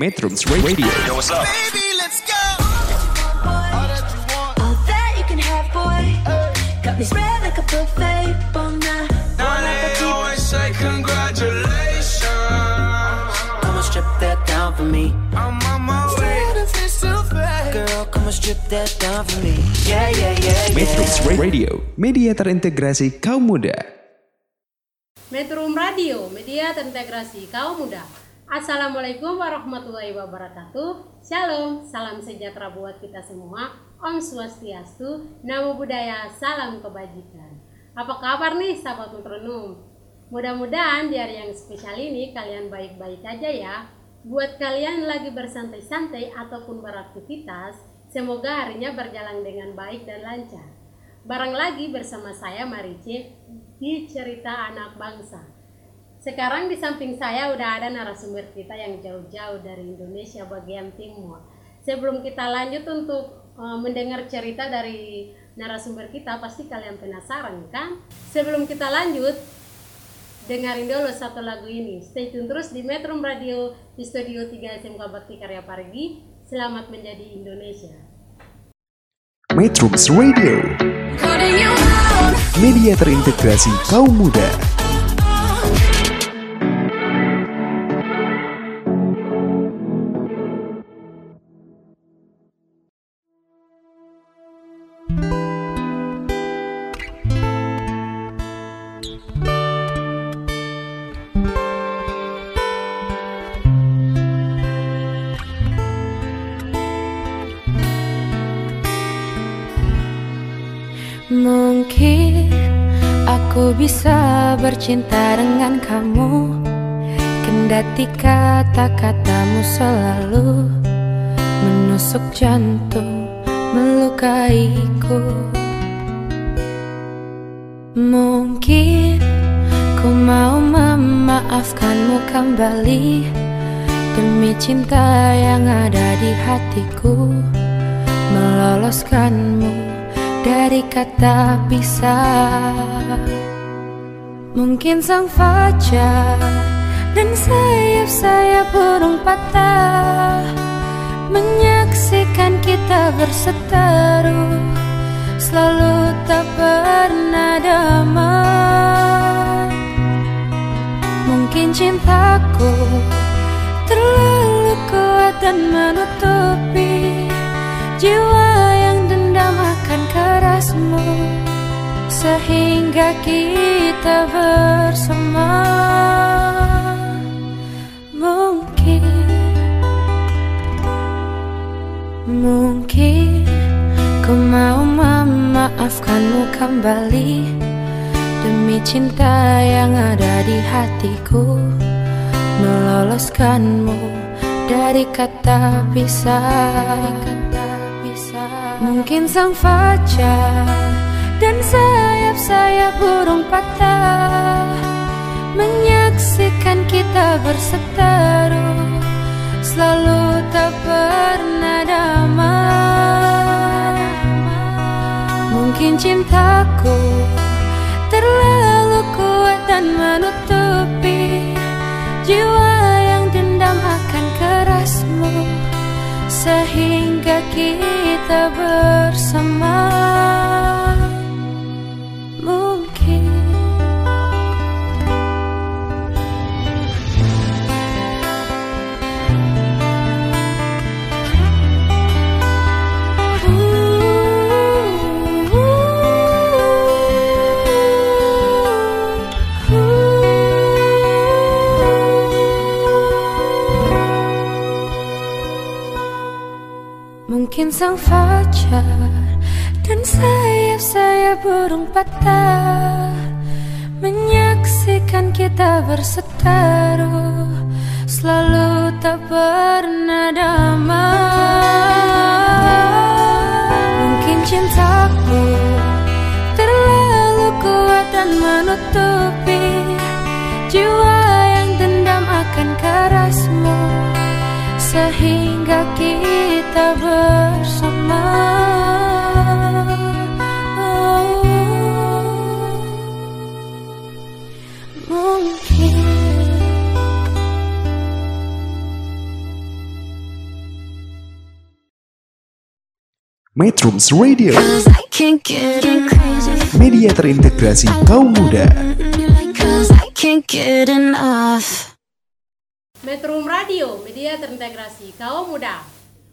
Metrums Radio. Yo, what's up? Baby, let's go. All that you can have, boy. Got me spread like a buffet. Bon night. Now they always say congratulations. Come and strip that down for me. I'm on my way. It's too fast. Girl, come and strip that down for me. Yeah, yeah, yeah, Metrums. Radio, media terintegrasi kaum muda. Metrum Radio, media terintegrasi kaum muda. Assalamualaikum warahmatullahi wabarakatuh. Shalom, salam sejahtera buat kita semua. Om Swastiastu, Namo Buddhaya, salam kebajikan. Apa kabar nih sahabat metronom? Mudah-mudahan di hari yang spesial ini kalian baik-baik aja ya. Buat kalian lagi bersantai-santai ataupun beraktivitas, semoga harinya berjalan dengan baik dan lancar. Barang lagi bersama saya Marice di Cerita Anak Bangsa. Sekarang di samping saya udah ada narasumber kita yang jauh-jauh dari Indonesia bagian timur. Sebelum kita lanjut untuk eh, mendengar cerita dari narasumber kita, pasti kalian penasaran kan? Sebelum kita lanjut, dengarin dulu satu lagu ini. Stay tune terus di Metro Radio di Studio 3 SMK Bakti Karya Parigi. Selamat menjadi Indonesia. Metrums Radio, media terintegrasi kaum muda. Bercinta dengan kamu. Kendati kata-katamu selalu Menusuk jantung, melukaiku. Mungkin ku mau memaafkanmu kembali Demi cinta yang ada di hatiku. Meloloskanmu dari kata pisah Mungkin sang fajar dan sayap-sayap burung patah Menyaksikan kita berseteru. Selalu tak pernah damai. Mungkin cintaku terlalu kuat dan menutupi Jiwa yang dendam akan kerasmu Sehingga kita bersama. Mungkin Mungkin Ku mau memaafkanmu kembali. Demi cinta yang ada di hatiku Meloloskanmu dari kata pisah. Mungkin sang fajar sayap-sayap burung patah Menyaksikan kita berseteru. Selalu tak pernah damai. Mungkin cintaku terlalu kuat dan menutupi Jiwa yang dendam akan kerasmu. Sehingga kita bersama sang fajar dan sayap-sayap burung patah Menyaksikan kita berseteru Selalu tak pernah damai. Mungkin cintaku terlalu kuat dan menutupi Jiwa yang dendam akan kerasmu Sehingga kita bersama Metrums Radio. Media terintegrasi kaum muda. Metrum Radio, media terintegrasi kaum muda.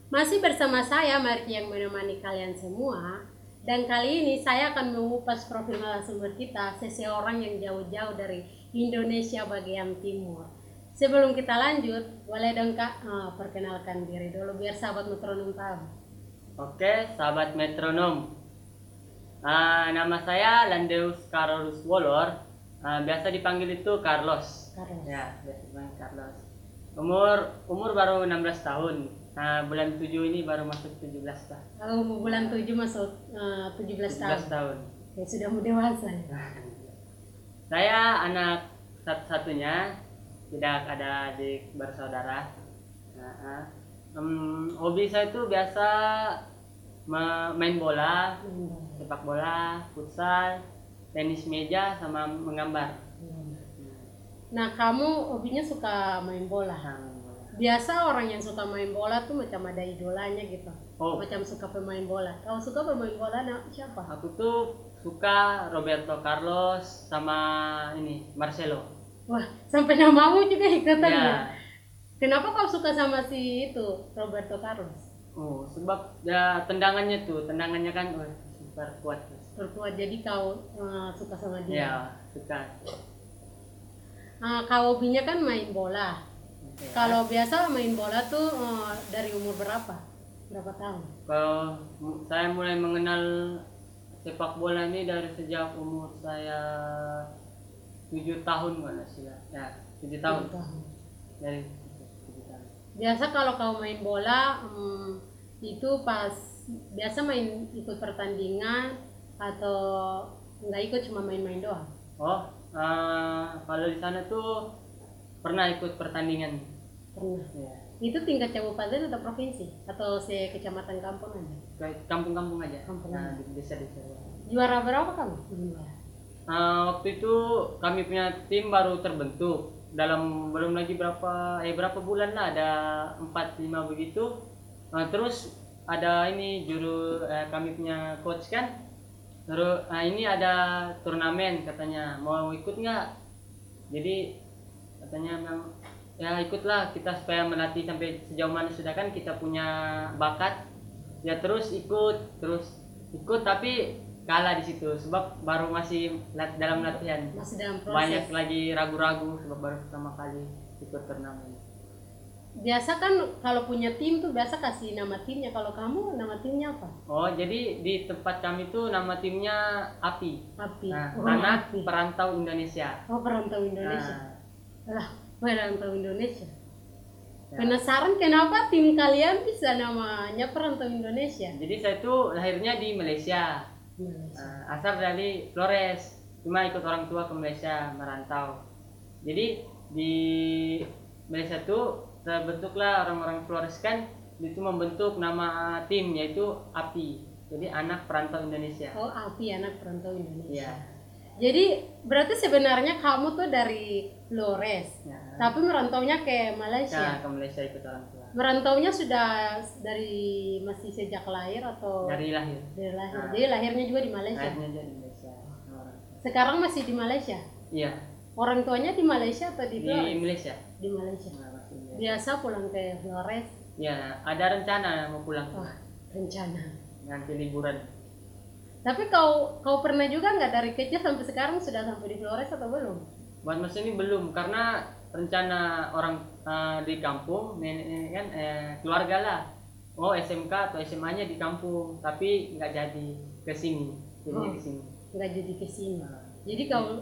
Masih bersama saya Marti yang menemani kalian semua. Dan kali ini saya akan mengupas profil narasumber kita seseorang yang jauh-jauh dari Indonesia bagian timur. Sebelum kita lanjut, boleh dong kak eh, perkenalkan diri dulu biar sahabat metronom tahu. Oke, sahabat metronom. Ah, nama saya Landeus Carlos Wolor. Ah, biasa dipanggil itu Carlos. Carlos. Ya, biasa dipanggil Carlos. Umur umur baru 16 tahun. Nah, bulan 7 ini baru masuk 17 lah. Kalau mau bulan 7 masuk eh, 17 tahun. 17 tahun. Ya sudah mau dewasa. ya. Saya anak satu-satunya, tidak ada adik bersaudara. Nah, ah. Em, hobi saya itu biasa main bola, sepak bola, futsal, tenis meja, sama menggambar. Nah kamu hobinya suka main bola. Nah, bola. Biasa orang yang suka main bola tuh macam ada idolanya gitu. Oh. Macam suka pemain bola. Kalau suka pemain bola nah, siapa? Aku tuh suka Roberto Carlos sama ini Marcelo. Wah, sampai namamu juga ikutan Ya. ya. Kenapa kau suka sama si itu Roberto Carlos? Oh, sebab ya tendangannya tuh, tendangannya kan wah, super kuat. Tertua jadi kau eh, suka sama dia. Ya, suka. Ah, kau hobinya kan main bola. Oke. Kalau biasa main bola tuh eh, dari umur berapa? Berapa tahun? Kalau saya mulai mengenal sepak bola ini dari sejak umur saya tujuh tahun mana sih ya? Tujuh tahun. Tahun. Dari tujuh tahun. Biasa kalau kau main bola hmm, itu pas biasa main ikut pertandingan atau nggak ikut cuma main-main doang. Oh, eh, kalau di sana tuh pernah ikut pertandingan. Pernah. Ya. Itu tingkat kabupaten atau provinsi atau se kecamatan kampung aja. Kampung-kampung aja. Kampung Nah, di desa-desa. Juara berapa kamu? Juara. Eh, waktu itu kami punya tim baru terbentuk dalam belum lagi berapa eh berapa bulan lah ada 4 5 begitu. Nah, terus ada ini juru eh, kami punya coach kan. Terus nah ini ada turnamen katanya mau ikut nggak? Jadi katanya memang ya ikutlah kita supaya melatih sampai sejauh mana sudah kan kita punya bakat ya terus ikut terus ikut tapi kalah di situ sebab baru masih lat- dalam latihan Masih dalam proses. banyak lagi ragu-ragu sebab baru pertama kali ikut turnamen Biasa kan kalau punya tim tuh biasa kasih nama timnya. Kalau kamu nama timnya apa? oh jadi di tempat kami tuh nama timnya api Api. nah Oh, anak Api. perantau Indonesia Oh, perantau Indonesia. nah, Lah, perantau Indonesia. ya. Penasaran kenapa tim kalian bisa namanya perantau Indonesia? jadi saya tuh lahirnya di Malaysia Indonesia. Nah, asal dari Flores cuma ikut orang tua ke Malaysia merantau jadi di Malaysia tuh terbentuklah orang-orang Flores kan itu membentuk nama tim yaitu API jadi anak perantau Indonesia Oh, Api anak perantau Indonesia. Iya. Jadi berarti sebenarnya kamu tuh dari Flores, Ya. tapi merantaunya ke Malaysia. ke Malaysia ikut orang tua Merantaunya sudah dari masih sejak lahir atau dari lahir dari lahir? Nah. Jadi lahirnya juga di Malaysia. lahirnya jadi Malaysia orang. Sekarang masih di Malaysia. iya Orang tuanya di Malaysia atau di di Flores? Malaysia Di Malaysia. Nah, di Malaysia. Biasa pulang ke Flores. ya ada rencana mau pulang Wah, rencana. nanti liburan Tapi kau kau pernah juga nggak dari kecil sampai sekarang sudah sampai di Flores atau belum? Buat mas ini belum karena rencana orang eh, di kampung nenek kan eh, keluarga lah oh SMK atau SMA nya di kampung tapi nggak jadi ke sini jadi Oh. ke sini Nggak jadi ke sini. Jadi kau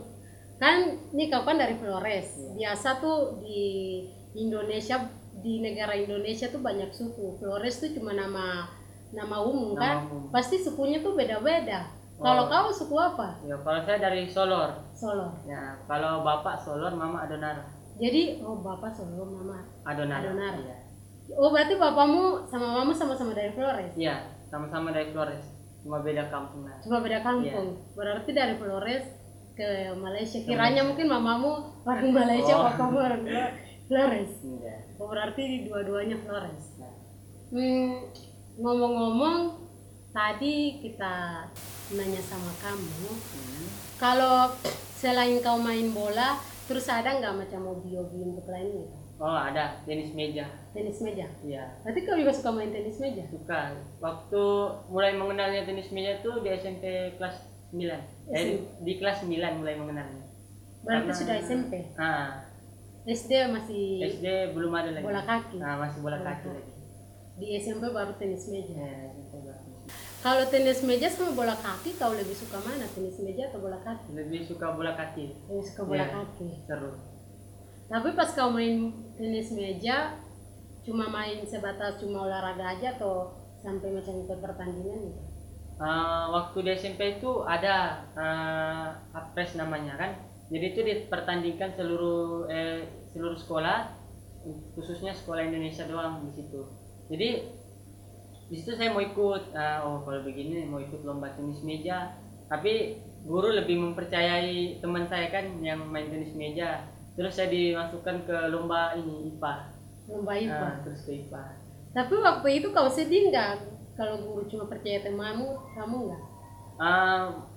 kan ini kau kan dari Flores. Iya. Biasa tuh di Indonesia di negara Indonesia tuh banyak suku. Flores tuh cuma nama nama umum Nama kan. umum. Pasti sukunya tuh beda-beda. Oh. Kalau kau suku apa? ya kalau saya dari Solor Solo. ya kalau bapak Solor mama Adonara Jadi oh bapak Solo, mama. Adonara Adonara. iya Oh berarti bapakmu sama mama sama-sama dari Flores. iya sama-sama dari Flores cuma beda kampung lah Cuma beda kampung. Berarti dari Flores ke Malaysia. Kiranya mungkin mamamu orang Malaysia, Oh. papamu orang Flores. iya Oh, berarti dua-duanya Flores. Nah. Hmm, ngomong-ngomong, tadi kita nanya sama kamu, Hmm. kalau selain kau main bola, terus ada nggak macam hobi-hobi untuk lain gitu? Oh ada tenis meja. Tenis meja. Iya. Berarti kau juga suka main tenis meja? Suka. Waktu mulai mengenalnya tenis meja tuh di SMP kelas 9. Eh, di kelas 9 mulai mengenalnya. Berarti Karena- sudah SMP. Ah, SD masih SD belum ada lagi. bola kaki. Nah, masih bola Bola kaki kaki. lagi. Di SMP baru tenis meja. Ya, SMP baru tenis meja. Kalau tenis meja sama bola kaki, kau lebih suka mana? Tenis meja atau bola kaki? Lebih suka bola kaki. Lebih suka bola Iya. kaki. Seru. Tapi pas kau main tenis meja, cuma main sebatas cuma olahraga aja atau sampai macam ikut pertandingan gitu? Ah, waktu di SMP itu ada uh, apres namanya kan. Jadi itu dipertandingkan seluruh eh, seluruh sekolah, khususnya sekolah Indonesia doang di situ. Jadi di situ saya mau ikut. Ah, oh kalau begini mau ikut lomba tenis meja. Tapi guru lebih mempercayai teman saya kan yang main tenis meja. Terus saya dimasukkan ke lomba ini IPA. Lomba IPA. Ah, terus ke IPA. Tapi waktu itu kau sedih nggak kalau guru cuma percaya temanmu, kamu nggak? Um,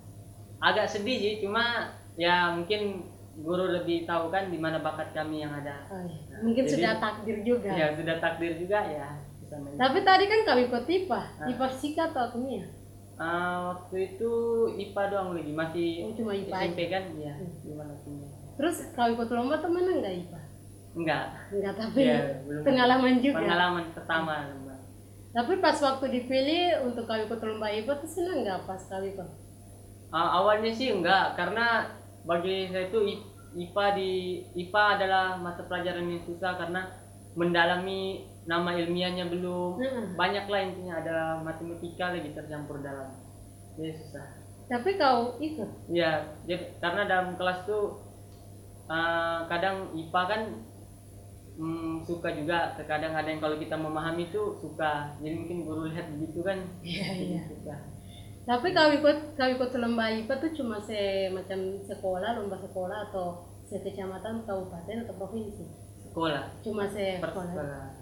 agak sedih sih, cuma ya mungkin guru lebih tahu kan di mana bakat kami yang ada. Oh, iya. Mungkin Jadi- sudah takdir juga. Ya sudah takdir juga ya. Tapi tadi kan kau ikut IPA, Ah. IPA fisika atau kimia? Ah, waktu itu IPA doang lagi, masih Oh, cuma IPA SMP kan? Ya, Hmm. gimana? Terus kau ikut lomba tuh mana nggak IPA? Enggak. Enggak, tapi Ya, belum. pengalaman juga. Pengalaman pertama. Mbak. Tapi pas waktu dipilih untuk kau ikut lomba IPA tuh senang nggak pas kau ikut? Ah, awalnya sih enggak, karena bagi saya itu IPA di IPA adalah mata pelajaran yang susah karena mendalami nama ilmiahnya belum Mm-mm. banyak lah intinya ada matematika lagi tercampur dalam jadi susah Tapi kau ikut. ya jadi karena dalam kelas tuh ah, kadang IPA kan hmm, suka juga terkadang ada yang kalau kita memahami tuh suka jadi mungkin guru lihat begitu kan Iya, iya. suka. Tapi kau ikut kau ikut lomba IPA tuh cuma se macam sekolah, lomba sekolah atau se kecamatan, kabupaten atau provinsi? sekolah Cuma se sekolah.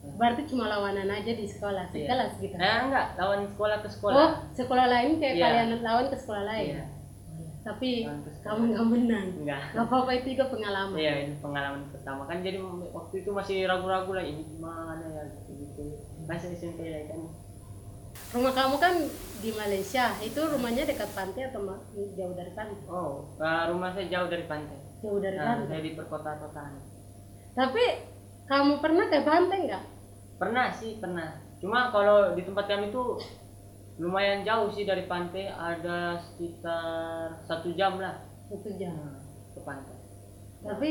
Berarti cuma lawanan aja di sekolah, Iya. sekelas gitu. Eh enggak, lawan sekolah ke sekolah. Oh, sekolah lain kayak Iya. kalian lawan ke sekolah lain. Iya. Tapi sekolah. kamu nggak menang. Enggak. Gak apa-apa itu juga pengalaman. Iya, ini pengalaman pertama kan jadi waktu itu masih ragu-ragu lah ini gimana ya gitu gitu. Masih SMP ya kan. Rumah kamu kan di Malaysia, itu rumahnya dekat pantai atau jauh dari pantai? Oh, eh, rumah saya jauh dari pantai. Jauh dari Nah, pantai. saya di perkota-kotaan. Tapi kamu pernah ke pantai nggak? Pernah sih, pernah. Cuma kalau di tempat kami tuh lumayan jauh sih dari pantai, ada sekitar satu jam lah Satu jam. ke pantai. Tapi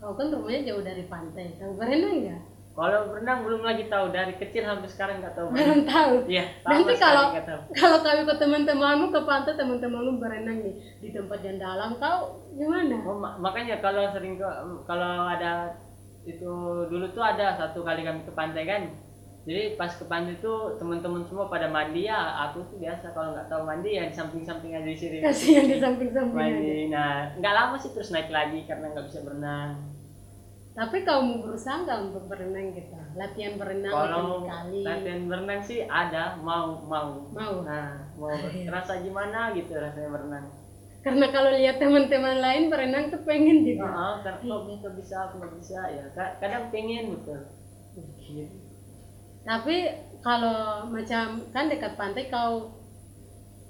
kau kan rumahnya jauh dari pantai. Kau berenang nggak? Kalau berenang belum lagi tahu dari kecil sampai sekarang nggak tahu. Belum tahu. Iya, Nanti kalau tahu. kalau kau ikut teman-temanmu ke pantai, teman-temanmu berenang nih di tempat yang dalam, kau gimana? Oh, ma- makanya kalau sering ke kalau ada itu dulu tuh ada satu kali kami ke pantai kan. Jadi pas ke pantai tuh teman-teman semua pada mandi ya, aku tuh biasa kalau nggak tahu mandi ya di samping-samping aja di sini. Kasihan di samping-samping aja. Nah, nggak lama sih terus naik lagi karena nggak bisa berenang. Tapi kau mau berusaha nggak untuk berenang gitu? Latihan berenang Kalau kali. latihan berenang sih ada, mau mau. Mau. Nah, mau Iya. rasa gimana gitu rasanya berenang. Karena kalau lihat teman-teman lain berenang tuh pengen juga. Heeh, karena kok bisa bisa, aku bisa ya. Ka- Kadang pengen betul. Gitu. Tapi kalau macam kan dekat pantai kau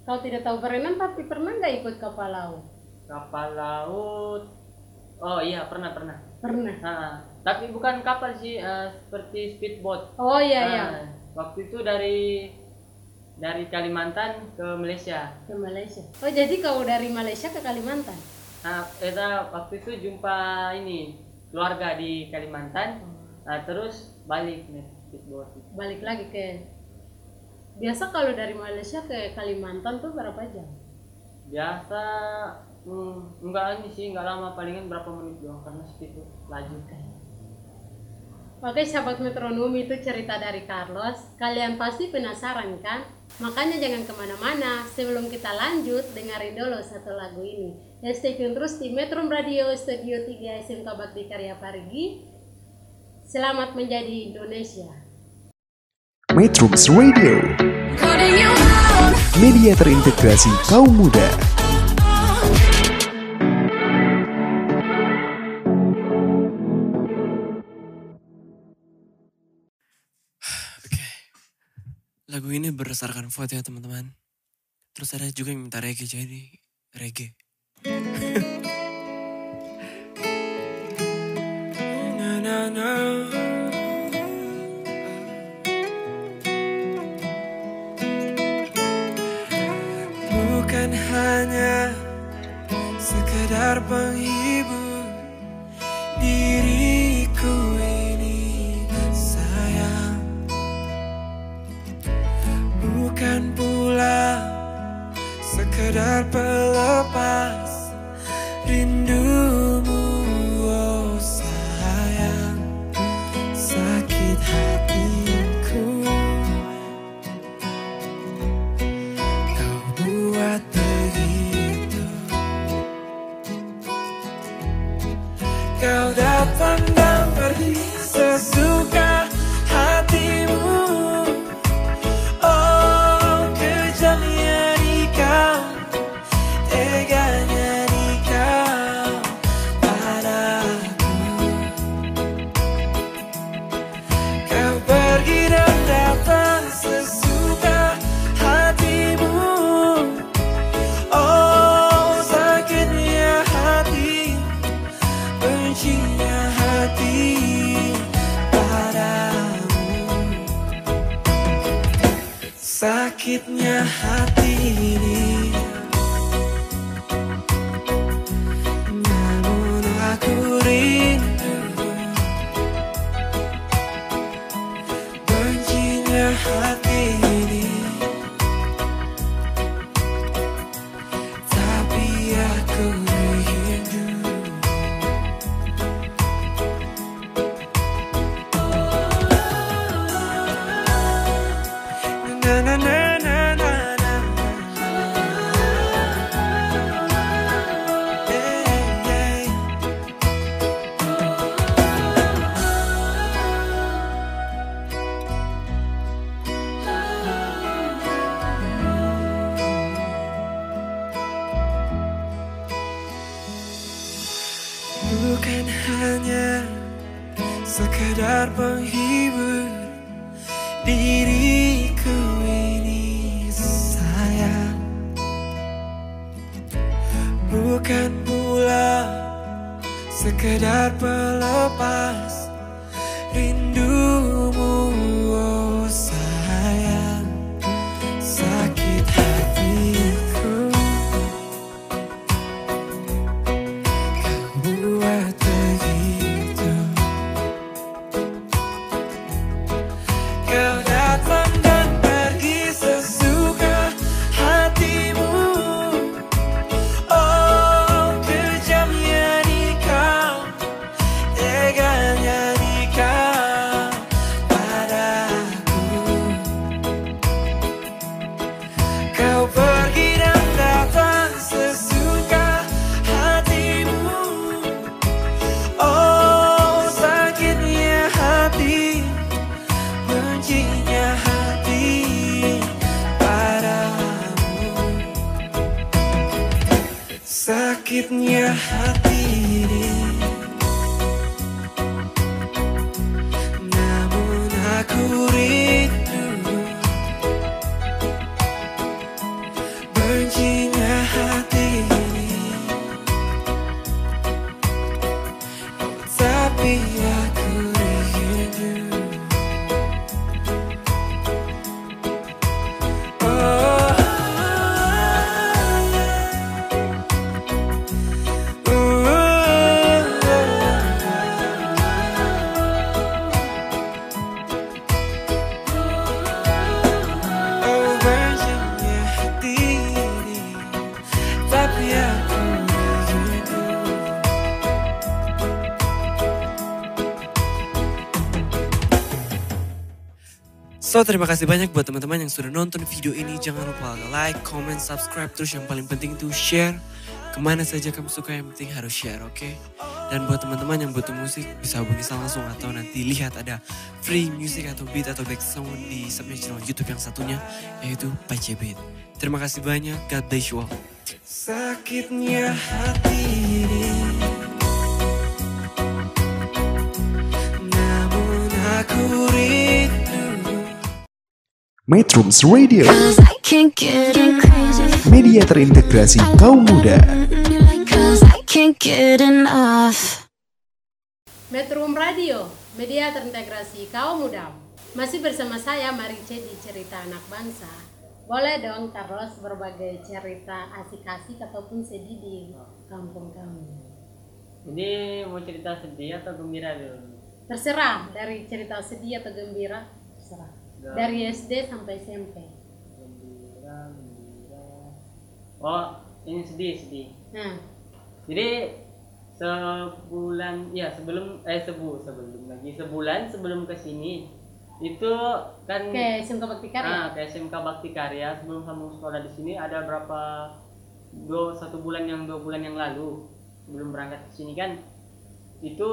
kau tidak tahu berenang tapi pernah nggak ikut kapal laut? kapal laut oh iya pernah pernah Pernah. Nah, tapi bukan kapal sih eh, seperti speedboat Oh iya Nah, iya waktu itu dari dari Kalimantan ke Malaysia ke Malaysia. Oh jadi kau dari Malaysia ke Kalimantan? nah kita waktu itu jumpa ini keluarga di Kalimantan nah, terus balik nih Balik lagi ke biasa kalau dari Malaysia ke Kalimantan tuh berapa jam? biasa hmm, enggak ini sih enggak lama palingan berapa menit doang karena speedboat laju Oke sahabat metronom itu cerita dari Carlos Kalian pasti penasaran kan? Makanya jangan ke mana-mana, sebelum kita lanjut, dengerin dulu satu lagu ini. Dan stay tune terus di Metro Radio Studio 3 SMK Bakti Karya Parigi. Selamat menjadi Indonesia. Metro Radio Media terintegrasi kaum muda. Lagu ini berdasarkan vote ya teman-teman. Terus ada juga yang minta reggae jadi reggae. na, na, na. Bukan hanya sekedar penghidupan kadar ben Sekedar penghibur diriku ini sayang. Bukan pula sekedar pelepas So terima kasih banyak buat teman-teman yang sudah nonton video ini. Jangan lupa like, comment, subscribe. Terus yang paling penting itu share. Ke mana saja kamu suka yang penting harus share oke. Okay? Dan buat teman-teman yang butuh musik bisa hubungi saya langsung atau nanti lihat ada free music atau beat atau back background di subnya channel YouTube yang satunya yaitu Pace Beat. Terima kasih banyak. God bless you all. Sakitnya hati ini Namun aku rindu Metrums Radio, media terintegrasi kaum muda. Metro Radio, media terintegrasi kaum muda. Masih bersama saya Marice di Cerita Anak Bangsa. Boleh dong Carlos berbagai cerita asik-asik ataupun sedih di kampung kami. Ini mau cerita sedih atau gembira dulu? Terserah dari cerita sedih atau gembira, terserah. Dari SD sampai SMP. Oh, ini sedih, sedih. Nah, Jadi sebulan ya sebelum eh sebu sebelum lagi sebulan sebelum ke sini itu kan ke SMK Bakti Karya. ah, ke SMK Bakti Karya sebelum kamu sekolah di sini ada berapa dua satu bulan yang dua bulan yang lalu sebelum berangkat ke sini kan itu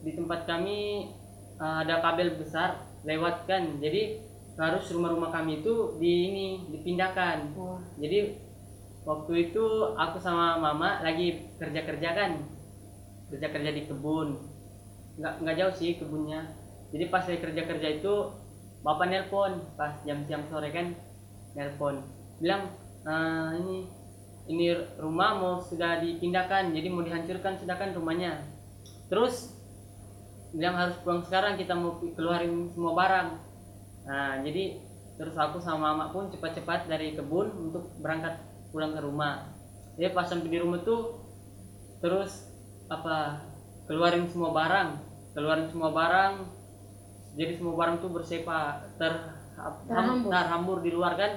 di tempat kami ah, ada kabel besar lewat kan jadi harus rumah-rumah kami itu di ini dipindahkan. Wah, jadi waktu itu aku sama mama lagi kerja kerja kan. Kerja kerja di kebun. Nggak nggak jauh sih kebunnya. Jadi pas saya kerja kerja itu bapak nelpon pas jam siang sore kan nelpon. Bilang "Eh, ini ini rumah mau sudah dipindahkan jadi mau dihancurkan sedangkan rumahnya. Terus bilang harus pulang sekarang kita mau keluarin semua barang nah jadi terus aku sama mama pun cepat-cepat dari kebun untuk berangkat pulang ke rumah. Jadi pas sampai di rumah tuh terus apa keluarin semua barang keluarin semua barang. Jadi semua barang tuh bersepa ter Terhambur. terhambur di luar kan?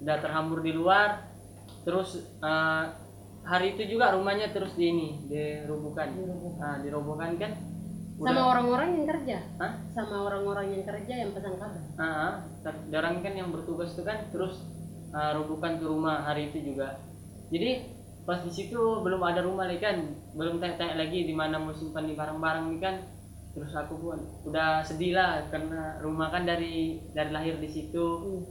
Udah terhambur di luar. Terus eh, hari itu juga rumahnya terus di ini dirobohkan Dirobohkan. nah dirobohkan kan sama udah- orang-orang yang kerja. Hah? Sama orang-orang yang kerja yang pasang kabel. Ah, orang kan yang bertugas itu kan terus ah, robohkan ke rumah hari itu juga. Jadi pas di situ belum ada rumah lagi kan, belum tanya-tanya lagi di mana mau simpan di barang-barang nih kan. Terus aku pun udah sedih lah karena rumah kan dari dari lahir di situ. Hmm.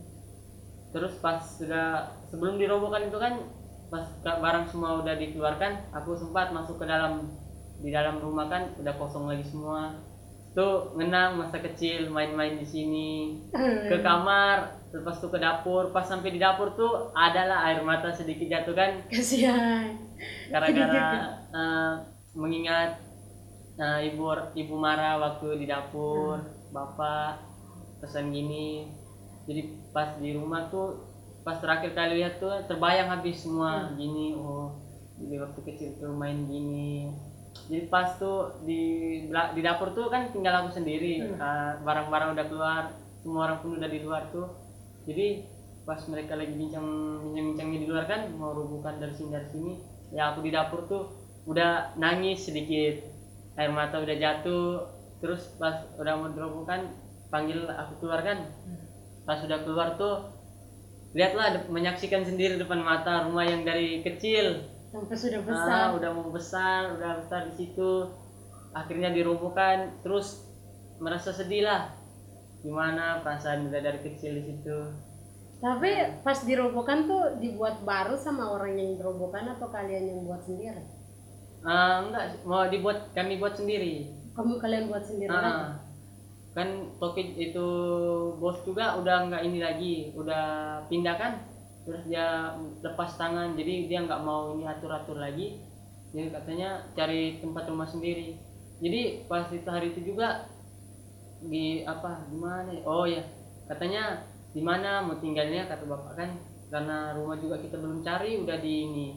Terus pas sudah sebelum dirobohkan itu kan pas barang semua udah dikeluarkan, aku sempat masuk ke dalam di dalam rumah kan udah kosong lagi semua. Tuh ngenang masa kecil main-main di sini. Ke kamar lepas tuh ke dapur. Pas sampai di dapur tuh adalah air mata sedikit jatuh kan. Kasihan. gara-gara eh, mengingat eh, ibu ibu marah waktu di dapur bapak pesan gini. Jadi pas di rumah tuh pas terakhir kali lihat tuh terbayang habis semua. Gini oh jadi waktu kecil tuh main gini jadi pas tuh di di dapur tuh kan tinggal aku sendiri Eh, barang-barang udah keluar semua orang pun udah di luar tuh. Jadi pas mereka lagi bincang bincang-bincangnya di luar kan mau rubuhkan dari sini dari sini ya aku di dapur tuh udah nangis sedikit. Air mata udah jatuh. Terus pas udah mau dirobohkan panggil aku keluar kan. Pas sudah keluar tuh lihatlah menyaksikan sendiri depan mata rumah yang dari kecil Sampai sudah Ah, besar. udah mau besar, udah besar di situ. Akhirnya dirobohkan, terus merasa sedih lah. Gimana perasaan udah dari kecil di situ? Tapi pas dirobohkan tuh dibuat baru sama orang yang dirobohkan atau kalian yang buat sendiri? Ah, enggak, mau dibuat kami buat sendiri. Kamu kalian buat sendiri lagi? Ah, kan Tokit itu bos juga udah nggak ini lagi, udah pindah kan, terus dia lepas tangan, jadi dia nggak mau ini atur-atur lagi, jadi katanya cari tempat rumah sendiri. Jadi pas itu hari itu juga di apa gimana? ya? Oh ya, katanya di mana mau tinggalnya kata bapak kan, karena rumah juga kita belum cari, udah di ini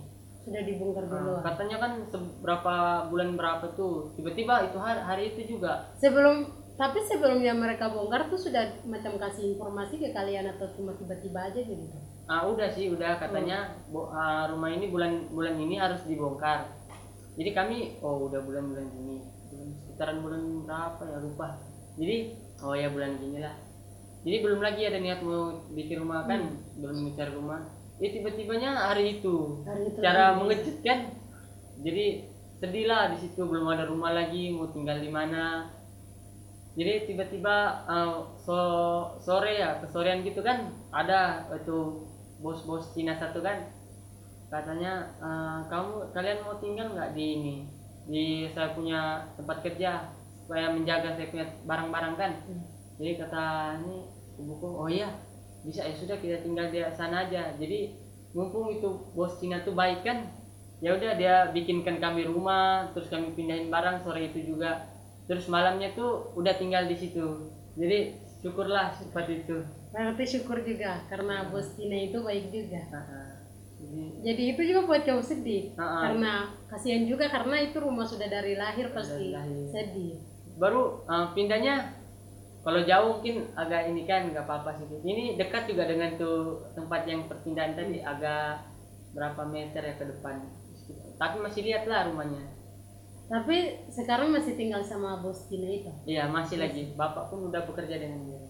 Sudah dibongkar dulu. Nah, katanya kan seberapa bulan berapa tuh tiba-tiba itu hari, hari itu juga Sebelum tapi sebelumnya mereka bongkar tuh sudah macam kasih informasi ke kalian atau cuma tiba-tiba aja gitu? Ah udah sih udah. Katanya bo- ah, rumah ini bulan bulan ini harus dibongkar. Jadi kami oh udah bulan-bulan ini. Bulan sekitaran bulan berapa ya? Lupa. Jadi oh ya bulan gini lah. Jadi belum lagi ada niat mau bikin rumah kan? Belum mencari rumah. Ya tiba-tibanya hari itu. Hari itu cara mengejutkan jadi sedih lah di situ. Belum ada rumah lagi. Mau tinggal di mana? Jadi tiba-tiba eh, so sore ya kesorean gitu kan? Ada itu bos-bos Cina satu kan katanya "Eh, kamu kalian mau tinggal nggak di ini di saya punya tempat kerja supaya menjaga saya punya barang-barang kan? Jadi kata ini ibuku oh iya bisa ya sudah kita tinggal di sana aja. Jadi mumpung itu bos Cina tuh baik kan ya udah dia bikinkan kami rumah terus kami pindahin barang sore itu juga. Terus malamnya tuh udah tinggal di situ. Jadi syukurlah seperti itu Berarti syukur juga karena bos Cina itu baik juga. Nah, jadi Jadi itu juga buat kamu sedih ah. karena kasihan juga karena itu rumah sudah dari lahir pasti Dari lahir. sedih. baru eh, pindahnya kalau jauh mungkin agak ini kan nggak apa-apa sih ini dekat juga dengan tuh tempat yang perpindahan tadi agak berapa meter ya ke depan tapi masih lihat lah rumahnya Tapi sekarang masih tinggal sama bos Cina itu. iya masih lagi bapak pun udah bekerja dengan dia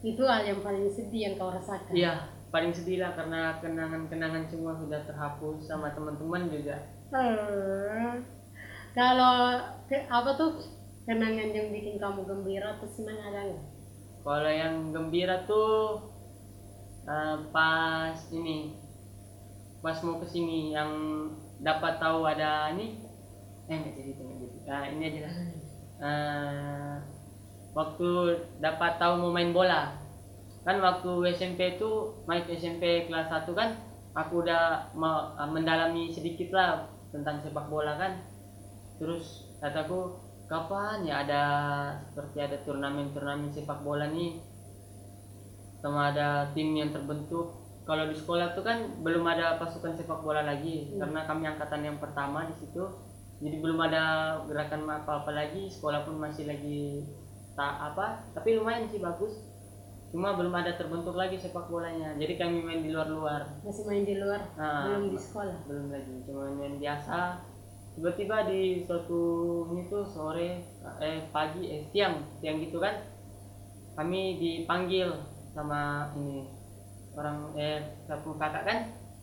Itu hal yang paling sedih yang kau rasakan. iya paling sedih lah karena kenangan-kenangan semua sudah terhapus sama teman-teman juga Eh, Kalau ke- apa tuh kenangan yang bikin kamu gembira atau senang ada nggak? kalau yang gembira tuh eh, pas ini pas mau ke sini yang dapat tahu ada ini eh nggak jadi nggak jadi nah, ini aja lah Eh, waktu dapat tahu mau main bola. Kan waktu SMP itu main SMP kelas 1 kan aku udah me- mendalami sedikit lah tentang sepak bola kan. Terus kataku kapan ya ada seperti ada turnamen-turnamen sepak bola nih? Sama ada tim yang terbentuk. Kalau di sekolah tuh kan belum ada pasukan sepak bola lagi karena kami angkatan yang pertama di situ. Jadi belum ada gerakan apa-apa lagi sekolah pun masih lagi tak apa tapi lumayan sih bagus. Cuma belum ada terbentuk lagi sepak bolanya. Jadi kami main di luar-luar. Masih main di luar, Ah. belum di sekolah. belum lagi. Cuma main biasa. Tiba-tiba di suatu ini tuh sore eh pagi eh siang siang gitu kan kami dipanggil sama ini orang eh satu kakak kan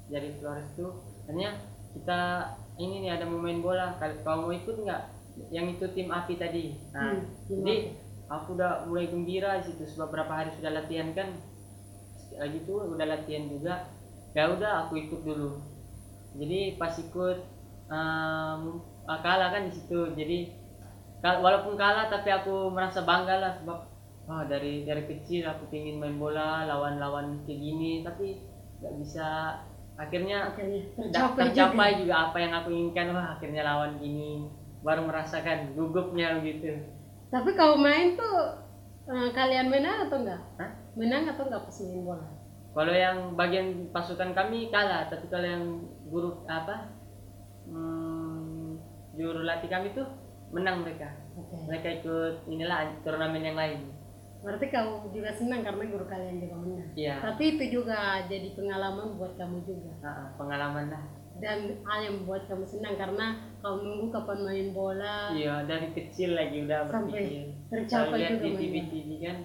dari Flores itu. Hanya kita ini nih ada mau main bola. Kalau mau ikut nggak? Yang itu tim api tadi. Nah Hmm, jadi aku udah mulai gembira di situ. Sebab berapa hari sudah latihan kan? Lagi tuh udah latihan juga. Ya udah aku ikut dulu. Jadi pas ikut um, kalah kan di situ. Jadi walaupun kalah tapi aku merasa bangga lah. Sebab wah dari dari kecil aku pengen main bola lawan-lawan kayak gini. Tapi nggak bisa. Akhirnya tercapai, tercapai juga. juga apa yang aku inginkan. Wah akhirnya lawan gini. Baru merasakan gugupnya gitu Tapi kau main tuh eh, kalian menang atau enggak? Hah? Menang atau enggak pas main bola? Kalau yang bagian pasukan kami kalah, tapi kalau yang guru apa hmm, juru latih kami tuh menang mereka. Oke. Mereka ikut inilah turnamen yang lain. Berarti kau juga senang karena guru kalian juga menang. Iya. Tapi itu juga jadi pengalaman buat kamu juga. Ah, pengalaman lah. Dan hal yang membuat kamu senang karena kau nunggu kapan main bola. Iya dari kecil lagi udah Sampai tercapai lihat di. TV TV kan,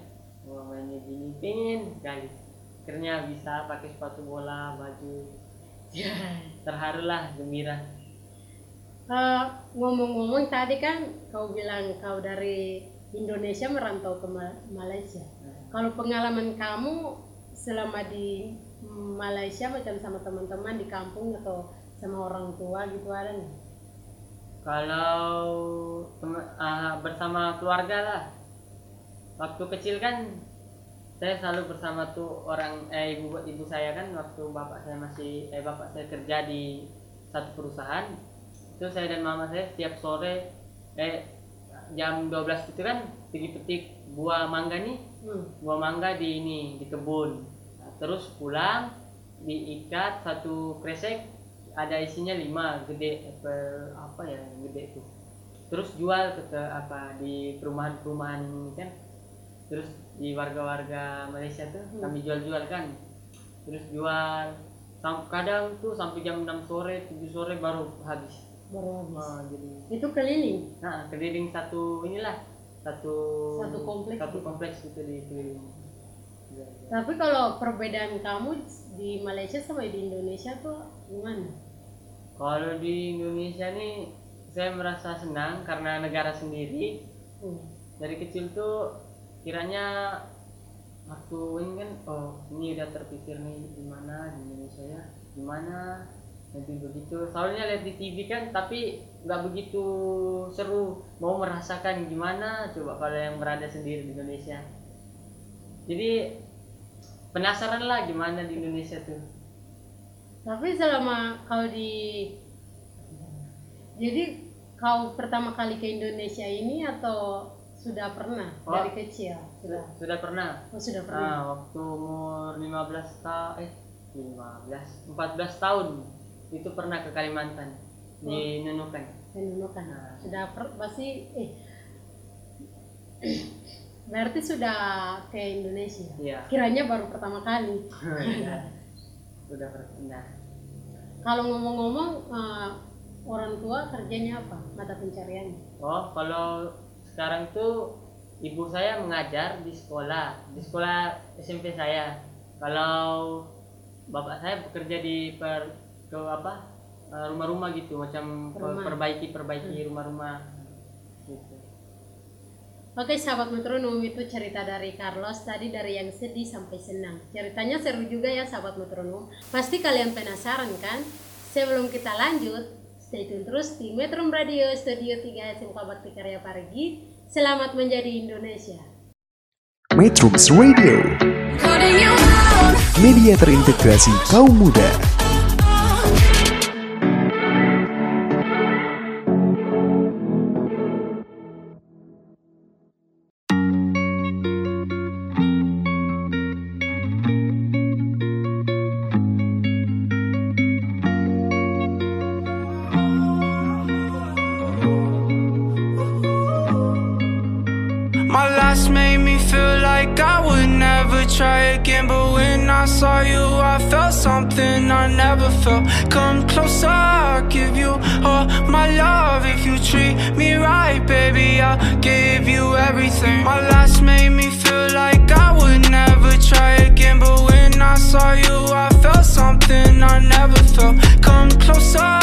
wah mainnya gini, pengen sekali. Akhirnya bisa pakai sepatu bola, baju. Terharulah, gembira. Eh, ngomong-ngomong tadi kan kau bilang kau dari Indonesia merantau ke Ma- Malaysia. Kalau pengalaman kamu selama di Malaysia macam sama teman-teman di kampung atau sama orang tua gitu ada nggak? Kalau ah, bersama keluarga lah. Waktu kecil kan saya selalu bersama tuh orang eh ibu ibu saya kan waktu bapak saya masih eh bapak saya kerja di satu perusahaan itu saya dan mama saya setiap sore eh jam 12 itu kan pergi petik buah mangga nih Hmm. buah mangga di ini di kebun Nah, terus pulang diikat satu kresek ada isinya lima gede per apa ya yang gede itu terus jual ke, ke apa di perumahan-perumahan kan terus di warga-warga Malaysia tuh kami jual-jual kan terus jual kadang tuh sampai jam 6 sore 7 sore baru habis baru habis. Jadi Itu keliling. nah keliling satu inilah satu Satu kompleks satu gitu. kompleks gitu di keliling Iya, iya. Tapi kalau perbedaan kamu di Malaysia sama di Indonesia tuh gimana? Kalau di Indonesia nih saya merasa senang karena negara sendiri. Hmm. Dari kecil tuh kiranya aku ini kan oh ini udah terpikir nih gimana di Indonesia ya? Gimana? Nanti begitu. Soalnya lihat di TV kan tapi nggak begitu seru. Mau merasakan gimana? Coba kalau yang berada sendiri di Indonesia. Jadi penasaran lah gimana di Indonesia tuh Tapi selama kau di jadi kau pertama kali ke Indonesia ini atau sudah pernah Oh. dari kecil? Sudah. sudah pernah Oh, sudah Nah, pernah. waktu umur 15 tahun eh 15 14 tahun itu pernah ke Kalimantan di Nunukan. Menemukan. Nah. Sudah per, pasti eh berarti sudah ke Indonesia. Iya. Kiranya baru pertama kali. Sudah pernah. Kalau ngomong-ngomong eh, orang tua kerjanya apa? Mata pencariannya. Oh, kalau sekarang tuh ibu saya mengajar di sekolah, di sekolah SMP saya. Kalau bapak saya bekerja di per ke apa eh, rumah-rumah gitu, macam Rumah. perbaiki perbaiki rumah-rumah. Oke sahabat metronom itu cerita dari Carlos tadi dari yang sedih sampai senang. Ceritanya seru juga ya sahabat metronom. Pasti kalian penasaran kan? Sebelum kita lanjut, stay tune terus di Metro Radio Studio 3 SMK Bakti Karya Parigi. Selamat menjadi Indonesia. Metrums Radio, media terintegrasi kaum muda. Something I never felt. Come closer, I'll give you all my love. If you treat me right, baby, I'll give you everything. My last made me feel like I would never try again. But when I saw you, I felt something I never felt. Come closer,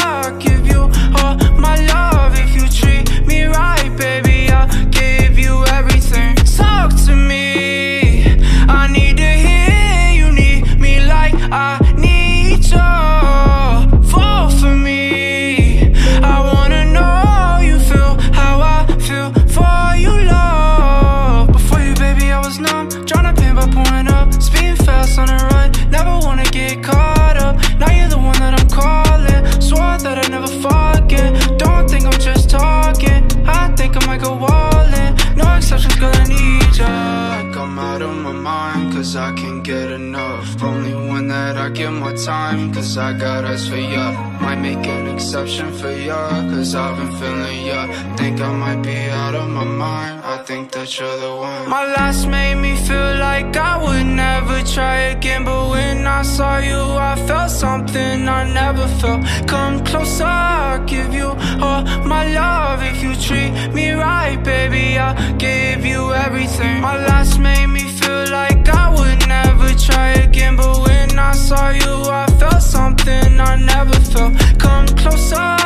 time, cause I got eyes for ya. Might make an exception for ya, cause I've been feeling ya. Think I might be out of my mind, I think that you're the one. My last made me feel like I would never try again, but when I saw you, I felt something I never felt. Come closer, I'll give you all my love. If you treat me right, baby, I'll give you everything. My never felt. Come closer,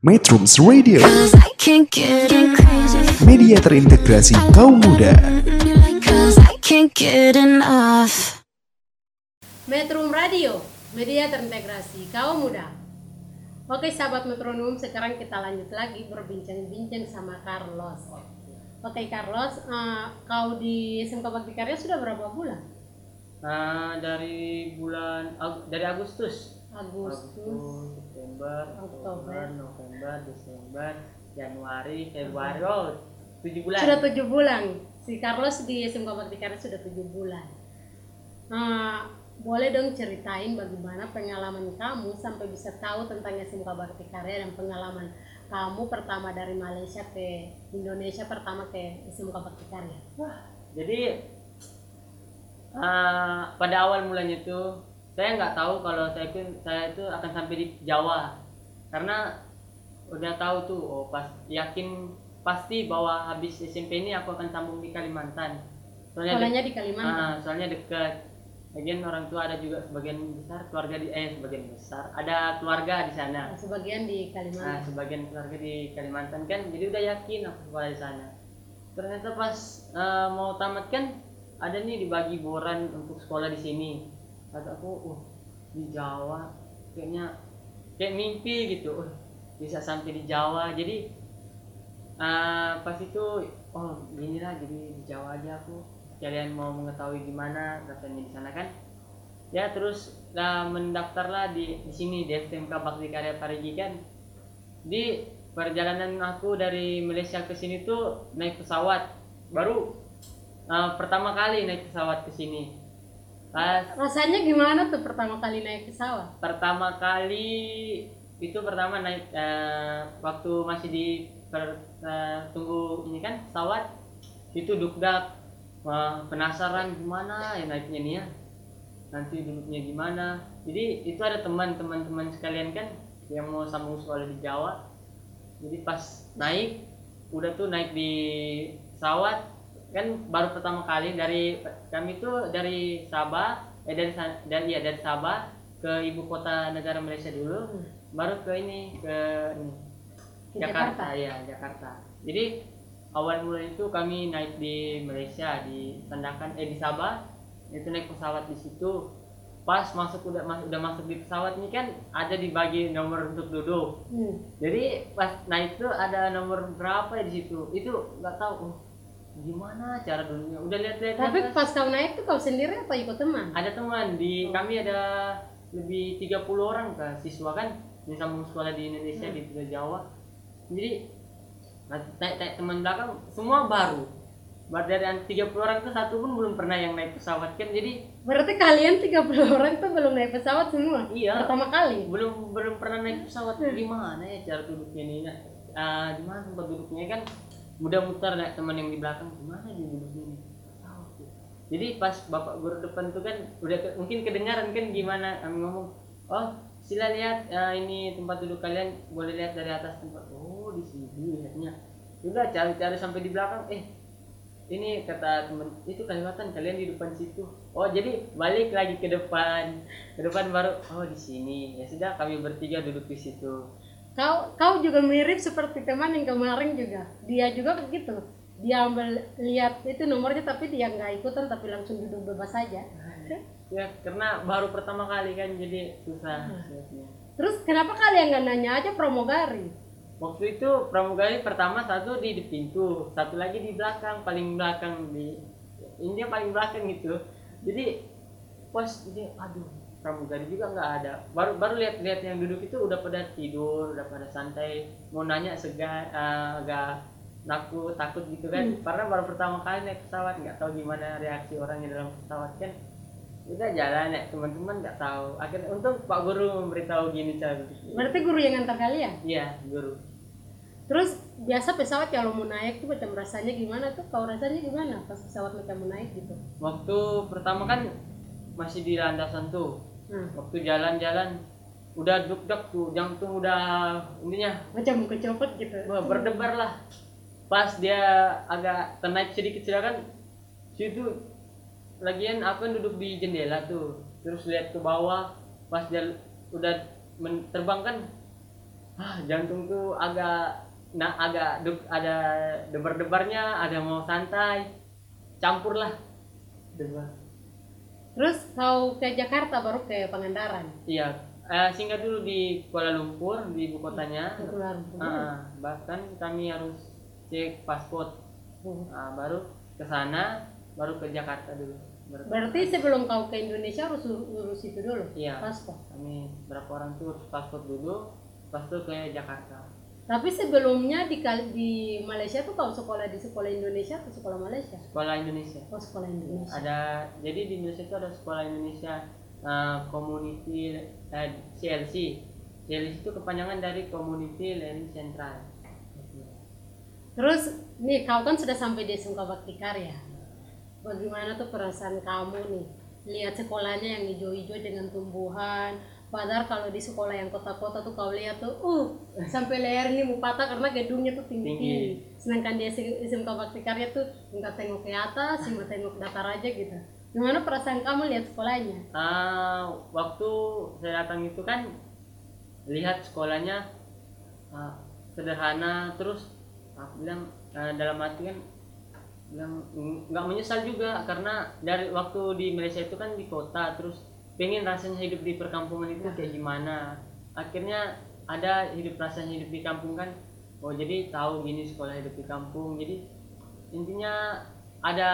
Metrums Radio, media terintegrasi kaum muda. Metro Radio, media terintegrasi kaum muda. Oke sahabat metronom, sekarang kita lanjut lagi berbincang-bincang sama Carlos. Oke Carlos, eh, kau di SMK Bakti Karya sudah berapa bulan? Nah, dari bulan dari Agustus Agustus, September, Oktober. November, Desember, Januari, Februari, oh tujuh bulan. sudah tujuh bulan. Si Carlos di SMK Bakti sudah tujuh bulan. Nah, boleh dong ceritain bagaimana pengalaman kamu sampai bisa tahu tentang SMK Bakti Karya dan pengalaman kamu pertama dari Malaysia ke Indonesia pertama ke SMK Bakti Karya. Jadi eh, pada awal mulanya itu saya nggak tahu kalau saya itu saya itu akan sampai di Jawa karena udah tahu tuh oh pas yakin pasti bahwa habis SMP ini aku akan sambung di Kalimantan. Soalnya Sekolahnya di Kalimantan. Ah, soalnya dekat. Lagian orang tua ada juga sebagian besar keluarga di eh sebagian besar ada keluarga di sana. Sebagian di Nah, Kalimantan. sebagian keluarga di Kalimantan kan, jadi udah yakin aku sekolah di sana. Ternyata pas eh, mau tamat kan ada nih dibagi boran untuk sekolah di sini. Kata aku, uh di Jawa kayaknya kayak mimpi gitu, uh, bisa sampai di Jawa. Jadi eh, pas itu, oh gini lah, jadi di Jawa aja aku. Kalian mau mengetahui gimana rasanya di sana kan? ya terus lah mendaftarlah di di sini di STMK Bakti Karya Parigi kan di perjalanan aku dari Malaysia ke sini tuh naik pesawat baru uh, pertama kali naik pesawat ke sini pas Rasanya gimana tuh pertama kali naik pesawat? pertama kali itu pertama naik eh, waktu masih di per- eh, tunggu ini kan pesawat itu dukdak Wah, penasaran gimana ya naiknya nih ya? Nanti duduknya gimana? Jadi itu ada teman-teman teman sekalian kan yang mau sambung sekolah di Jawa. Jadi pas naik udah tuh naik di pesawat kan baru pertama kali dari kami tuh dari Sabah eh dari dari ya dari Sabah ke ibu kota negara Malaysia dulu baru ke ini ke Ke Jakarta. Jakarta. ya Jakarta. Jadi awal mula itu kami naik di Malaysia di Sandakan eh di Sabah. Itu naik pesawat di situ. Pas masuk udah mas- udah masuk di pesawat ini kan ada dibagi nomor untuk duduk. Hmm. jadi pas naik tuh ada nomor berapa ya di situ? Itu nggak tahu gimana cara duduknya udah lihat-lihat Tapi atas. pas kau naik tuh kau sendiri atau ikut teman? ada teman. Di kami ada lebih 30 orang kan siswa kan. Yang sambung sekolah di Indonesia di Pulau Jawa. Jadi naik naik teman belakang semua baru. Baru dari yang 30 orang itu satu pun belum pernah yang naik pesawat kan. Jadi Berarti kalian 30 orang tuh belum naik pesawat semua? Iya. Pertama kali? belum belum pernah naik pesawat. Gimana ya cara duduknya ini nah, ah, di mana tempat duduknya kan mudah-muter naik teman yang di belakang gimana dia duduknya ini Tahu tuh. jadi pas bapak guru depan tuh kan udah ke- mungkin kedengaran kan gimana kami ngomong oh sila lihat ah, ini tempat duduk kalian boleh lihat dari atas tempat. Oh di sini lihatnya. Udah cari-cari sampai di belakang. Eh ini kata temen itu Kalimantan kalian di depan situ. Oh jadi balik lagi ke depan ke depan baru oh di sini. Ya sudah kami bertiga duduk di situ Kau kau juga mirip seperti teman yang kemarin juga. Dia juga begitu. Dia ambil lihat itu nomornya tapi dia nggak ikutan tapi langsung duduk bebas saja. ya karena baru pertama kali kan jadi susah lihatnya. Terus kenapa kalian nggak nanya aja pramugari? waktu itu pramugari pertama satu di, di pintu satu lagi di belakang paling belakang di ini dia paling belakang gitu jadi pas ini aduh pramugari juga nggak ada. Baru baru lihat-lihat yang duduk itu udah pada tidur udah pada santai. Mau nanya segan eh, agak takut takut gitu kan. Karena baru pertama kali naik pesawat nggak tahu gimana reaksi orangnya dalam pesawat kan. Udah jalan ya. Teman-teman nggak tahu. Akhirnya untung pak guru memberitahu gini cara. Berarti guru yang ngantar kalian. iya guru. Terus biasa pesawat kalau mau naik tuh macam rasanya gimana tuh? Kau rasanya gimana pas pesawat macam mau naik gitu? waktu pertama kan masih di landasan tuh Nah, waktu jalan-jalan udah duk duk tuh jantung udah intinya macam mau kecopot gitu. wah, berdebar lah. Pas dia agak ternaik sedikit silakan situ lagian aku kan duduk di jendela tuh. Terus lihat ke bawah pas dia udah terbang kan ah jantung tuh agak nah agak duk, ada debar-debarnya ada mau santai. Campur lah. Debar Terus kau ke Jakarta baru ke Pangandaran. Iya, eh, singgah dulu di Kuala Lumpur di ibu kotanya. Kuala Lumpur. Ah, bahkan kami harus cek paspor. Ah, baru ke sana, baru ke Jakarta dulu. Berarti sebelum kau ke Indonesia harus ur- urus itu dulu. Iya. Paspor. kami berapa orang tuh paspor dulu pas itu ke Jakarta Tapi sebelumnya di di Malaysia tuh kau sekolah di sekolah Indonesia atau sekolah Malaysia? sekolah Indonesia Oh sekolah Indonesia. ada jadi di Indonesia itu ada sekolah Indonesia eh, Community eh, CLC CLC itu kepanjangan dari Community Learning Central Terus nih kau kan sudah sampai di SMK Bakti Karya. Bagaimana tuh perasaan kamu nih lihat sekolahnya yang hijau-hijau dengan tumbuhan. Padahal kalau di sekolah yang kota-kota tuh kau lihat tuh, uh, sampai leher ini mau patah karena gedungnya tuh tinggi-tinggi. Sedangkan di SMK Bakti Karya tuh nggak tengok ke atas, cuma tengok datar aja gitu. Gimana perasaan kamu lihat sekolahnya? Ah, waktu saya datang itu kan lihat sekolahnya ah, sederhana terus aku bilang ah, dalam hati kan bilang "Mm, nggak menyesal juga karena dari waktu di Malaysia itu kan di kota terus pengen rasanya hidup di perkampungan itu kayak gimana? Akhirnya ada hidup rasanya hidup di kampung kan? Oh jadi tahu gini sekolah hidup di kampung. Jadi intinya ada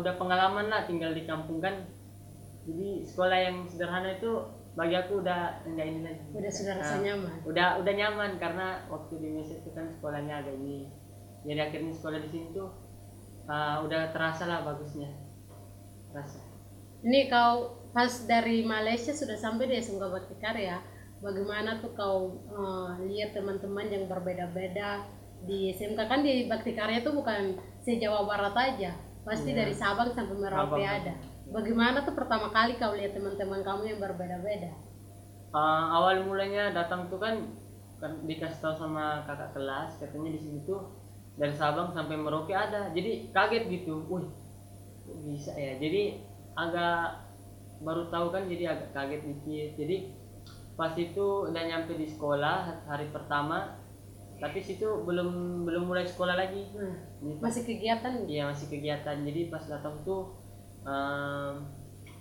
udah pengalaman lah tinggal di kampung kan? Jadi sekolah yang sederhana itu bagi aku udah enggak ini lagi. Udah sudah rasa Nah, nyaman. udah udah nyaman karena waktu di Indonesia itu kan sekolahnya agak ini. Jadi akhirnya sekolah di sini tuh ah, udah terasa lah bagusnya. Terasa. Ini kau pas dari Malaysia sudah sampai di SMK Karya, bagaimana tuh kau eh, lihat teman-teman yang berbeda-beda di SMK kan di Bakti Karya tuh bukan se Jawa Barat aja, pasti Iya. dari Sabang sampai Merauke ada. Bagaimana tuh pertama kali kau lihat teman-teman kamu yang berbeda-beda? Ah, awal mulanya datang tuh kan, kan dikasih tahu sama kakak kelas katanya di sini tuh dari Sabang sampai Merauke ada. Jadi kaget gitu. Wih bisa ya? Jadi agak baru tahu kan jadi agak kaget dikit jadi pas itu udah nyampe di sekolah hari pertama tapi situ belum belum mulai sekolah lagi Jadi pas- masih kegiatan Iya masih kegiatan. Jadi pas datang tuh em,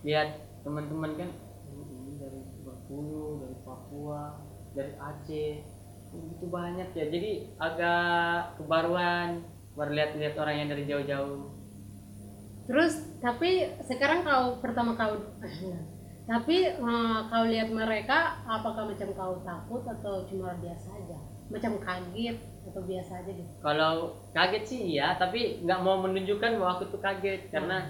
lihat teman-teman kan "Oh, ini dari Bengkulu, dari Papua, dari Aceh, Oh, begitu banyak ya. Jadi agak kebaruan baru lihat-lihat orang yang dari jauh-jauh. Terus tapi sekarang kau pertama kau tapi eh, kau lihat mereka apakah macam kau takut atau cuma biasa aja? Macam kaget atau biasa aja gitu? Kalau kaget sih iya, tapi nggak mau menunjukkan bahwa aku tuh kaget karena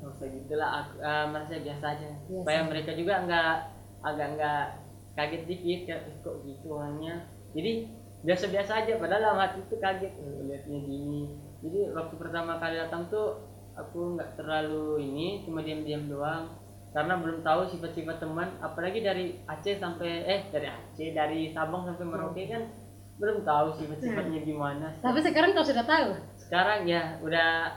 nggak usah gitulah aku eh, merasa biasa aja Biasa. supaya mereka juga nggak agak nggak kaget dikit kayak "Ih, kok gitu orangnya jadi biasa-biasa aja padahal dalam hati itu kaget "Eh, lihatnya gini jadi waktu pertama kali datang tuh aku nggak terlalu ini cuma diam-diam doang karena belum tahu sifat-sifat teman apalagi dari Aceh sampai eh dari Aceh dari Sabang sampai Merauke kan belum tahu sifat-sifatnya gimana Tapi sekarang kau sudah tahu. sekarang ya udah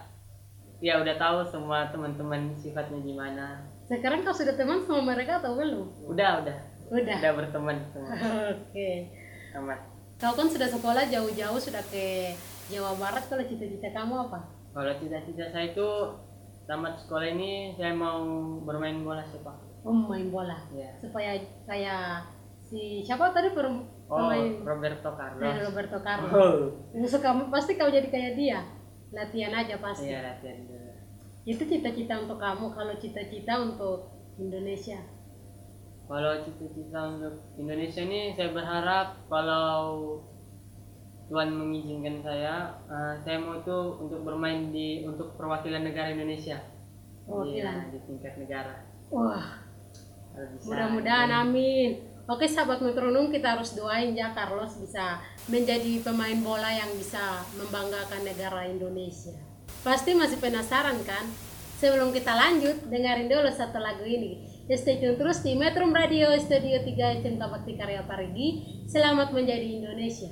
ya udah tahu semua teman-teman sifatnya gimana Sekarang kau sudah teman sama mereka atau belum? udah udah Udah. udah berteman semua Oke. aman Kau kan sudah sekolah jauh-jauh sudah ke Jawa Barat. Kalau cita-cita kamu apa? Kalau cita-cita saya itu tamat sekolah ini saya mau bermain bola sepak Oh, main bola. ya Supaya kayak si siapa tadi per, oh pemain Roberto Carlos Roberto Carlos. oh kamu pasti kau jadi kayak dia. Latihan aja pasti. iya latihan Itu cita-cita untuk kamu. Kalau cita-cita untuk Indonesia. kalau cita-cita untuk Indonesia ini saya berharap kalau Tuhan mengizinkan saya eh, saya mau itu untuk bermain di untuk perwakilan negara Indonesia Perwakilan. Iya, di tingkat negara Wah, mudah-mudahan amin. Oke sahabat metronom kita harus doain ya Carlos bisa menjadi pemain bola yang bisa membanggakan negara Indonesia. Pasti masih penasaran kan? Sebelum kita lanjut, dengerin dulu satu lagu ini. Stay tune terus di Metro Radio Studio 3 SMK Bakti Karya Parigi. Selamat menjadi Indonesia.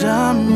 I'm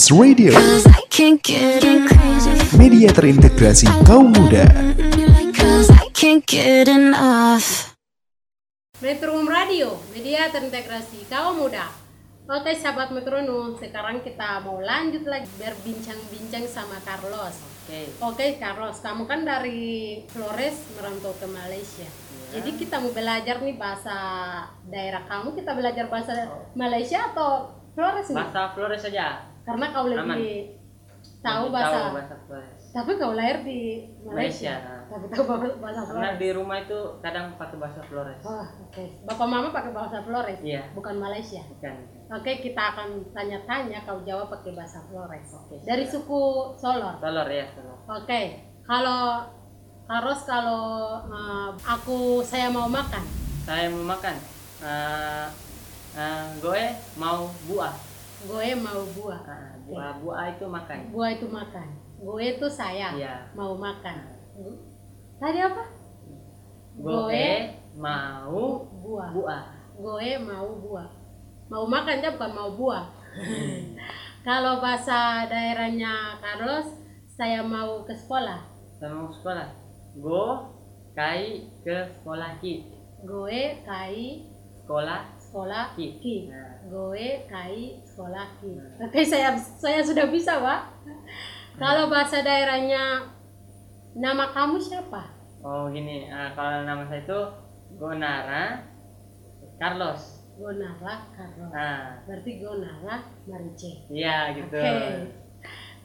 Metrums Radio, media terintegrasi kaum muda. Metrum Radio, media terintegrasi kaum muda. Oke sahabat metronom, sekarang kita mau lanjut lagi berbincang-bincang sama Carlos. Oke. Oke Carlos, kamu kan dari Flores merantau ke Malaysia. Jadi kita mau belajar nih bahasa daerah kamu, kita belajar bahasa Malaysia atau Flores nih? Bahasa Flores saja. Karena kau Aman. lebih tahu bahasa. tahu bahasa Flores. Tapi kau lahir di Malaysia. Malaysia. Tapi tahu bahasa bahasa Karena Flores. di rumah itu kadang pakai bahasa Flores. Oh, oke. Bapak mama pakai bahasa Flores, Iya. bukan Malaysia. Bukan. Oke, kita akan tanya-tanya, kau jawab pakai bahasa Flores. Oke, Dari suku Solor. Solor ya, solor. Oke, kalau harus kalau eh, aku saya mau makan, Saya mau makan. Eh, eh, gue mau buah. Gue mau buah. Ah, buah buah itu makan. Buah itu makan. Gue itu saya Iya. mau makan. Tadi apa? Gue mau buah. buah. Gue mau buah. Mau makan aja bukan mau buah. Kalau bahasa daerahnya Carlos, saya mau ke sekolah. Saya mau sekolah. Go kai ke sekolah ki. Gue kai Sekolah sekolah ki. ki. Nah, Gue kai sekolah ki. Oke, saya saya sudah bisa, Pak. Kalau bahasa daerahnya nama kamu siapa? Oh gini, ah, kalau nama saya itu Gonara Carlos. Gonara Carlos. Nah, Berarti Gonara Marice. iya gitu. Oke.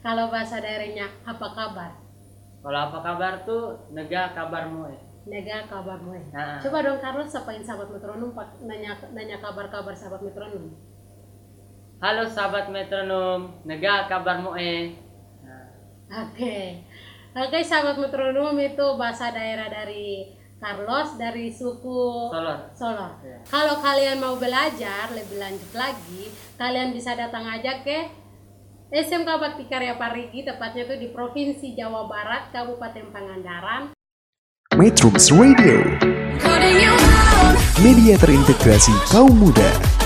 Kalau bahasa daerahnya apa kabar? Kalau apa kabar tuh nega kabarmu ya. Nega kabarmu eh. Nah, Coba dong Carlos sapain sahabat metronom nanya nanya kabar-kabar sahabat metronom. Halo sahabat metronom, nega kabarmu eh. Nah, Oke. Oke sahabat metronom itu bahasa daerah dari Carlos dari suku Solor. Solor. Ya. Kalau kalian mau belajar lebih lanjut lagi, kalian bisa datang aja ke SMK Bakti Karya Parigi, tepatnya itu di Provinsi Jawa Barat, Kabupaten Pangandaran. Metrums Radio Media terintegrasi kaum muda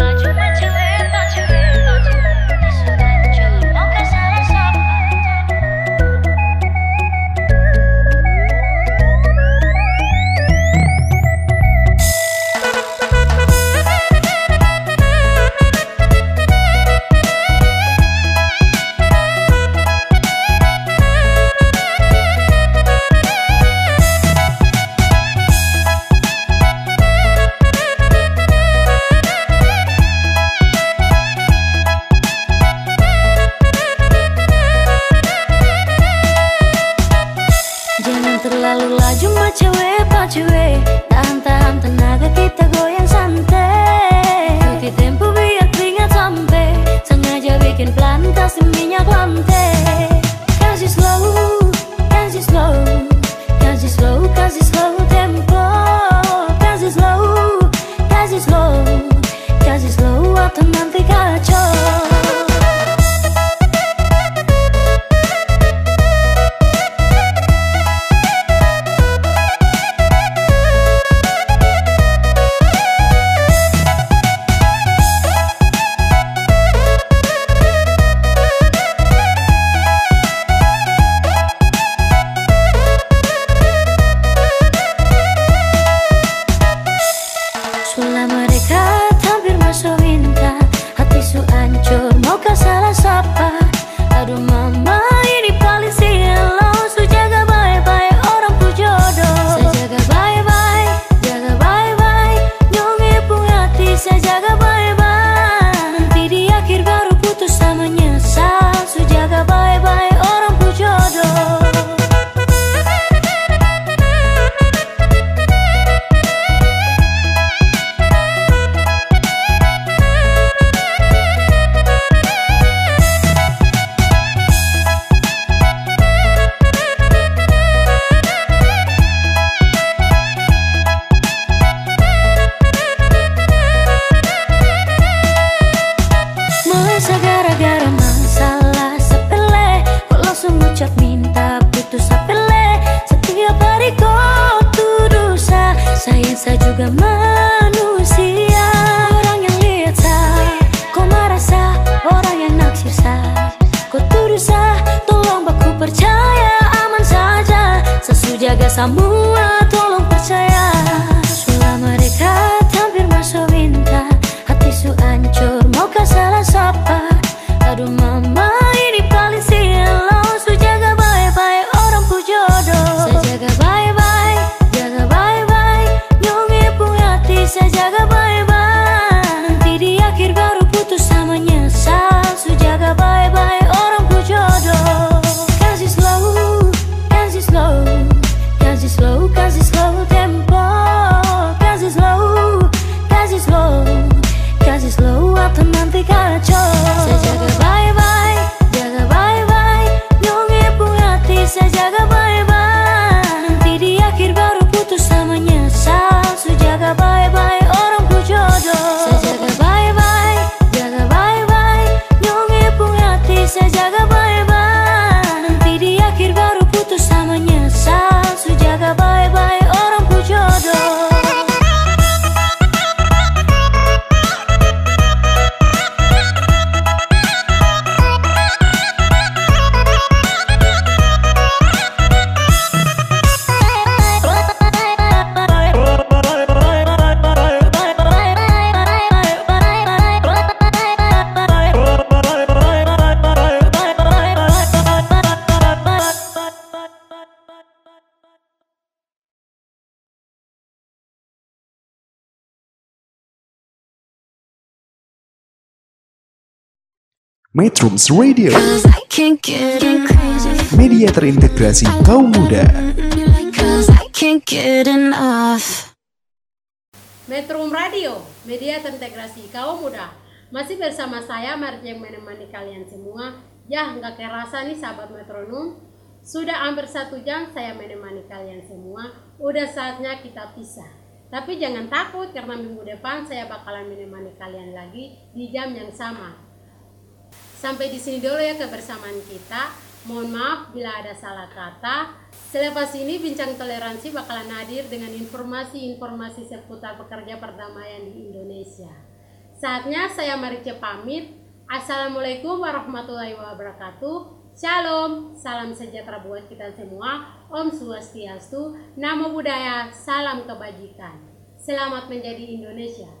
Metrums Radio, media terintegrasi kaum muda. Metrum Radio, media terintegrasi kaum muda. Masih bersama saya Marj yang menemani kalian semua. Ya, nggak kerasa nih sahabat metronom. Sudah hampir satu jam saya menemani kalian semua. Udah saatnya kita pisah. Tapi jangan takut karena minggu depan saya bakalan menemani kalian lagi di jam yang sama. Sampai di sini dulu ya kebersamaan kita. Mohon maaf bila ada salah kata. Selepas ini bincang toleransi bakalan hadir dengan informasi-informasi seputar pekerja perdamaian di Indonesia. Saatnya saya Marice pamit. Assalamualaikum warahmatullahi wabarakatuh. Shalom, salam sejahtera buat kita semua. Om Swastiastu, Namo Buddhaya, salam kebajikan. Selamat menjadi Indonesia.